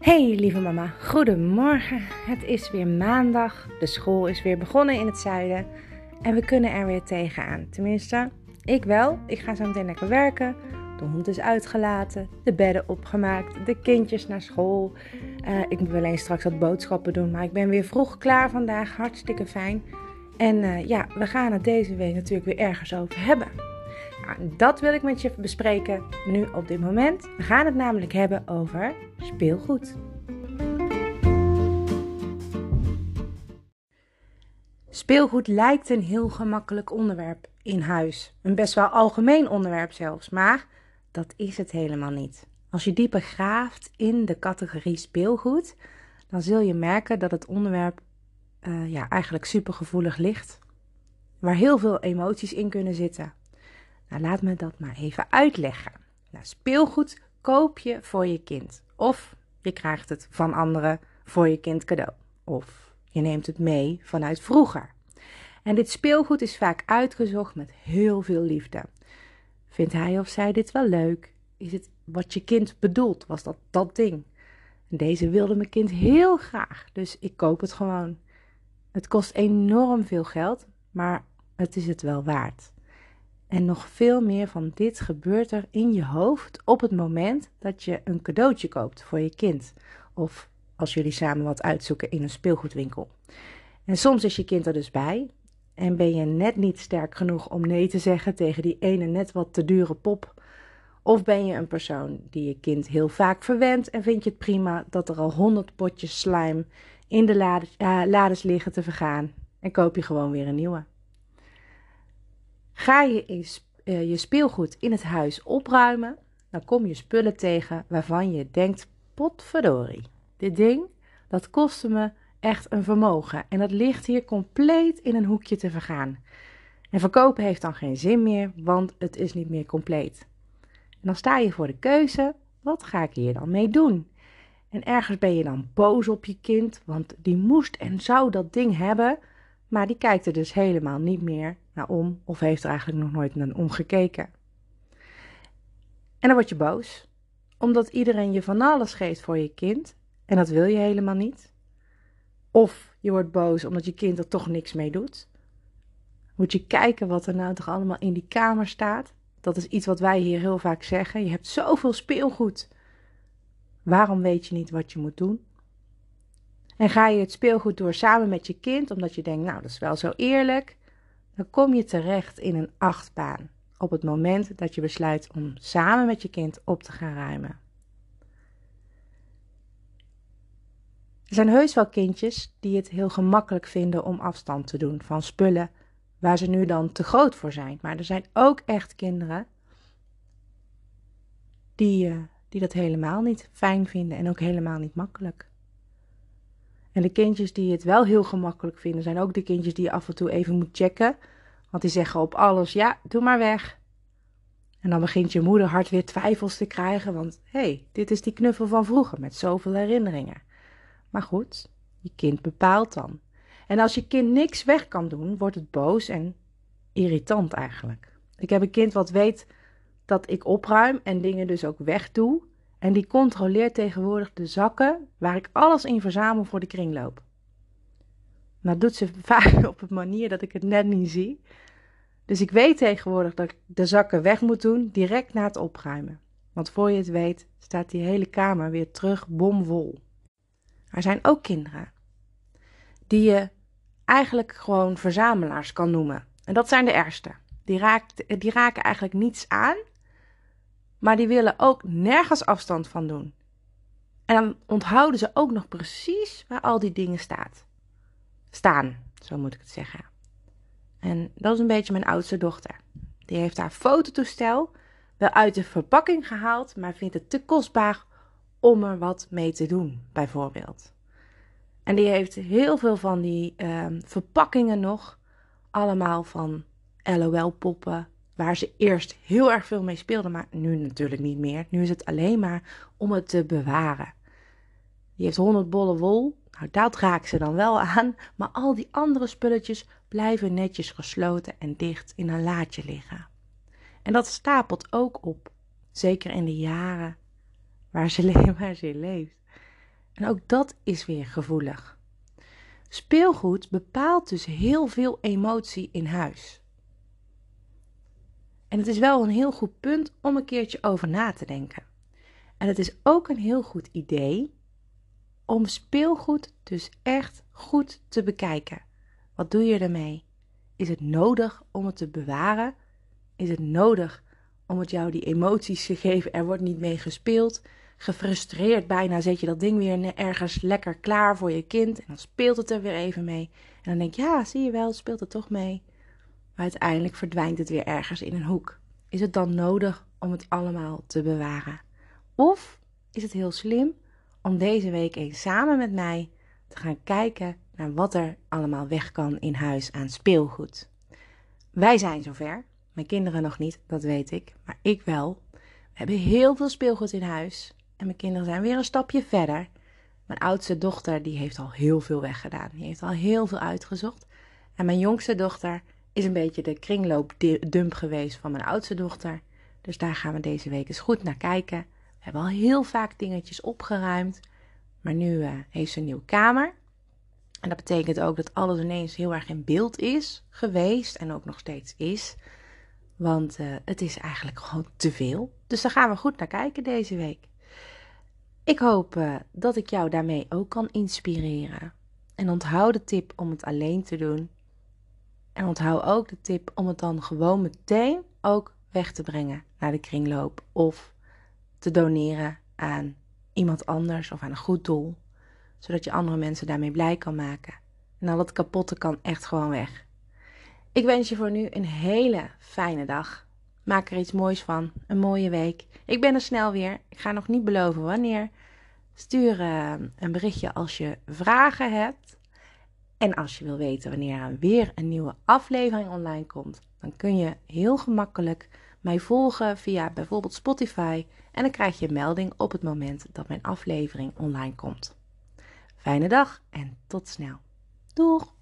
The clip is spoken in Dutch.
Hey lieve mama, goedemorgen. Het is weer maandag. De school is weer begonnen in het zuiden. En we kunnen er weer tegenaan. Tenminste, ik wel. Ik ga zo meteen lekker werken. De hond is uitgelaten, de bedden opgemaakt, de kindjes naar school. Uh, ik moet alleen straks wat boodschappen doen, maar ik ben weer vroeg klaar vandaag. Hartstikke fijn. En uh, ja, we gaan het deze week natuurlijk weer ergens over hebben. Nou, dat wil ik met je bespreken nu op dit moment. We gaan het namelijk hebben over speelgoed. Speelgoed lijkt een heel gemakkelijk onderwerp in huis. Een best wel algemeen onderwerp zelfs, maar dat is het helemaal niet. Als je dieper graaft in de categorie speelgoed, dan zul je merken dat het onderwerp uh, ja, eigenlijk supergevoelig ligt. Waar heel veel emoties in kunnen zitten. Nou, laat me dat maar even uitleggen. Nou, speelgoed koop je voor je kind. Of je krijgt het van anderen voor je kind cadeau. Of je neemt het mee vanuit vroeger. En dit speelgoed is vaak uitgezocht met heel veel liefde. Vindt hij of zij dit wel leuk? Is het wat je kind bedoelt? Was dat dat ding? deze wilde mijn kind heel graag, dus ik koop het gewoon. Het kost enorm veel geld, maar het is het wel waard. En nog veel meer van dit gebeurt er in je hoofd op het moment dat je een cadeautje koopt voor je kind. Of als jullie samen wat uitzoeken in een speelgoedwinkel. En soms is je kind er dus bij. En ben je net niet sterk genoeg om nee te zeggen tegen die ene net wat te dure pop. Of ben je een persoon die je kind heel vaak verwendt en vind je het prima dat er al honderd potjes slime in de lades, uh, lades liggen te vergaan en koop je gewoon weer een nieuwe. Ga je uh, je speelgoed in het huis opruimen, dan kom je spullen tegen waarvan je denkt: potverdorie, dit ding, dat kostte me echt een vermogen en dat ligt hier compleet in een hoekje te vergaan. En verkopen heeft dan geen zin meer, want het is niet meer compleet. En dan sta je voor de keuze: wat ga ik hier dan mee doen? En ergens ben je dan boos op je kind, want die moest en zou dat ding hebben, maar die kijkt er dus helemaal niet meer om of heeft er eigenlijk nog nooit naar omgekeken. En dan word je boos, omdat iedereen je van alles geeft voor je kind en dat wil je helemaal niet. Of je wordt boos omdat je kind er toch niks mee doet. Moet je kijken wat er nou toch allemaal in die kamer staat. Dat is iets wat wij hier heel vaak zeggen. Je hebt zoveel speelgoed. Waarom weet je niet wat je moet doen? En ga je het speelgoed door samen met je kind, omdat je denkt, nou dat is wel zo eerlijk, dan kom je terecht in een achtbaan op het moment dat je besluit om samen met je kind op te gaan ruimen. Er zijn heus wel kindjes die het heel gemakkelijk vinden om afstand te doen van spullen waar ze nu dan te groot voor zijn. Maar er zijn ook echt kinderen die, uh, die dat helemaal niet fijn vinden en ook helemaal niet makkelijk. En de kindjes die het wel heel gemakkelijk vinden, zijn ook de kindjes die je af en toe even moet checken. Want die zeggen op alles: ja, doe maar weg. En dan begint je moeder hart weer twijfels te krijgen, want hé, hey, dit is die knuffel van vroeger met zoveel herinneringen. Maar goed, je kind bepaalt dan. En als je kind niks weg kan doen, wordt het boos en irritant eigenlijk. Ik heb een kind wat weet dat ik opruim en dingen dus ook wegdoe. En die controleert tegenwoordig de zakken waar ik alles in verzamel voor de kringloop. Dat doet ze vaak op een manier dat ik het net niet zie. Dus ik weet tegenwoordig dat ik de zakken weg moet doen direct na het opruimen. Want voor je het weet staat die hele kamer weer terug bomvol. Er zijn ook kinderen die je eigenlijk gewoon verzamelaars kan noemen. En dat zijn de ergste. Die, raakt, die raken eigenlijk niets aan maar die willen ook nergens afstand van doen. En dan onthouden ze ook nog precies waar al die dingen staat. staan. Zo moet ik het zeggen. En dat is een beetje mijn oudste dochter. Die heeft haar fototoestel wel uit de verpakking gehaald, maar vindt het te kostbaar om er wat mee te doen, bijvoorbeeld. En die heeft heel veel van die ehm, verpakkingen nog, allemaal van LOL-poppen, Waar ze eerst heel erg veel mee speelden, maar nu natuurlijk niet meer. Nu is het alleen maar om het te bewaren. Die heeft 100 bollen wol. Nou, dat raakt ze dan wel aan. Maar al die andere spulletjes blijven netjes gesloten en dicht in een laadje liggen. En dat stapelt ook op. Zeker in de jaren waar ze, waar ze leeft. En ook dat is weer gevoelig. Speelgoed bepaalt dus heel veel emotie in huis. En het is wel een heel goed punt om een keertje over na te denken. En het is ook een heel goed idee om speelgoed dus echt goed te bekijken. Wat doe je ermee? Is het nodig om het te bewaren? Is het nodig om het jou die emoties te geven? Er wordt niet mee gespeeld. Gefrustreerd bijna zet je dat ding weer ergens lekker klaar voor je kind. En dan speelt het er weer even mee. En dan denk je, ja, zie je wel, speelt het toch mee. Uiteindelijk verdwijnt het weer ergens in een hoek. Is het dan nodig om het allemaal te bewaren? Of is het heel slim om deze week eens samen met mij te gaan kijken naar wat er allemaal weg kan in huis aan speelgoed? Wij zijn zover. Mijn kinderen nog niet, dat weet ik, maar ik wel. We hebben heel veel speelgoed in huis en mijn kinderen zijn weer een stapje verder. Mijn oudste dochter die heeft al heel veel weggedaan. Die heeft al heel veel uitgezocht. En mijn jongste dochter is een beetje de kringloopdump geweest van mijn oudste dochter. Dus daar gaan we deze week eens goed naar kijken. We hebben al heel vaak dingetjes opgeruimd. Maar nu uh, heeft ze een nieuwe kamer. En dat betekent ook dat alles ineens heel erg in beeld is geweest. En ook nog steeds is. Want uh, het is eigenlijk gewoon te veel. Dus daar gaan we goed naar kijken deze week. Ik hoop uh, dat ik jou daarmee ook kan inspireren. En onthoud de tip om het alleen te doen. En onthoud ook de tip om het dan gewoon meteen ook weg te brengen naar de kringloop of te doneren aan iemand anders of aan een goed doel, zodat je andere mensen daarmee blij kan maken. En al het kapotte kan echt gewoon weg. Ik wens je voor nu een hele fijne dag. Maak er iets moois van, een mooie week. Ik ben er snel weer. Ik ga nog niet beloven wanneer. Stuur uh, een berichtje als je vragen hebt. En als je wil weten wanneer er weer een nieuwe aflevering online komt, dan kun je heel gemakkelijk mij volgen via bijvoorbeeld Spotify en dan krijg je een melding op het moment dat mijn aflevering online komt. Fijne dag en tot snel. Doeg!